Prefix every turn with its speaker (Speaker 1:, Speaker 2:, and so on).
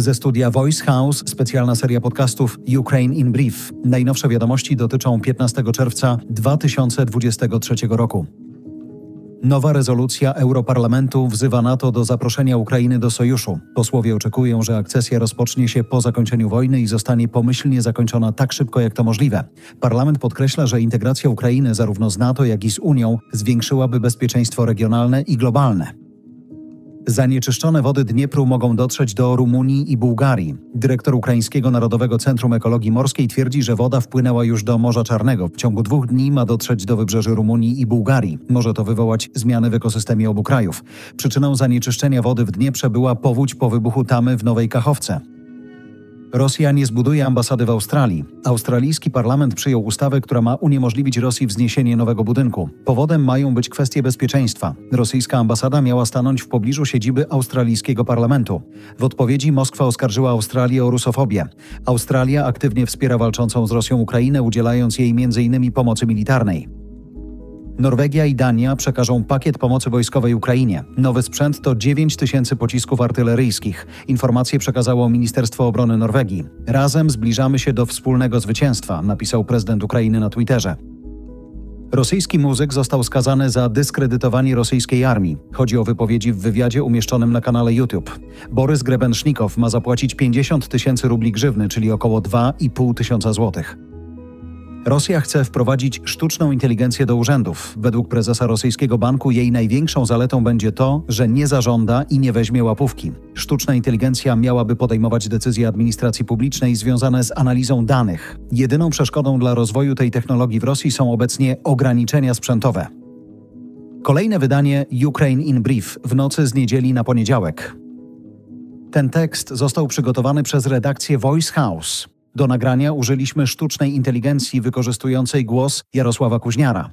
Speaker 1: Ze studia Voice House specjalna seria podcastów Ukraine in Brief. Najnowsze wiadomości dotyczą 15 czerwca 2023 roku. Nowa rezolucja Europarlamentu wzywa NATO do zaproszenia Ukrainy do sojuszu. Posłowie oczekują, że akcesja rozpocznie się po zakończeniu wojny i zostanie pomyślnie zakończona tak szybko, jak to możliwe. Parlament podkreśla, że integracja Ukrainy zarówno z NATO, jak i z Unią zwiększyłaby bezpieczeństwo regionalne i globalne. Zanieczyszczone wody Dniepru mogą dotrzeć do Rumunii i Bułgarii. Dyrektor Ukraińskiego Narodowego Centrum Ekologii Morskiej twierdzi, że woda wpłynęła już do Morza Czarnego. W ciągu dwóch dni ma dotrzeć do wybrzeży Rumunii i Bułgarii. Może to wywołać zmiany w ekosystemie obu krajów. Przyczyną zanieczyszczenia wody w Dnieprze była powódź po wybuchu tamy w Nowej Kachowce. Rosja nie zbuduje ambasady w Australii. Australijski parlament przyjął ustawę, która ma uniemożliwić Rosji wzniesienie nowego budynku. Powodem mają być kwestie bezpieczeństwa. Rosyjska ambasada miała stanąć w pobliżu siedziby australijskiego parlamentu. W odpowiedzi Moskwa oskarżyła Australię o rusofobię. Australia aktywnie wspiera walczącą z Rosją Ukrainę, udzielając jej m.in. pomocy militarnej. Norwegia i Dania przekażą pakiet pomocy wojskowej Ukrainie. Nowy sprzęt to 9 tysięcy pocisków artyleryjskich. Informacje przekazało Ministerstwo Obrony Norwegii. Razem zbliżamy się do wspólnego zwycięstwa, napisał prezydent Ukrainy na Twitterze. Rosyjski muzyk został skazany za dyskredytowanie rosyjskiej armii. Chodzi o wypowiedzi w wywiadzie umieszczonym na kanale YouTube. Borys Grebenšnikow ma zapłacić 50 tysięcy rubli grzywny, czyli około 2,5 tysiąca złotych. Rosja chce wprowadzić sztuczną inteligencję do urzędów. Według prezesa rosyjskiego banku jej największą zaletą będzie to, że nie zażąda i nie weźmie łapówki. Sztuczna inteligencja miałaby podejmować decyzje administracji publicznej związane z analizą danych. Jedyną przeszkodą dla rozwoju tej technologii w Rosji są obecnie ograniczenia sprzętowe. Kolejne wydanie Ukraine in Brief w nocy z niedzieli na poniedziałek. Ten tekst został przygotowany przez redakcję Voice House. Do nagrania użyliśmy sztucznej inteligencji wykorzystującej głos Jarosława Kuźniara.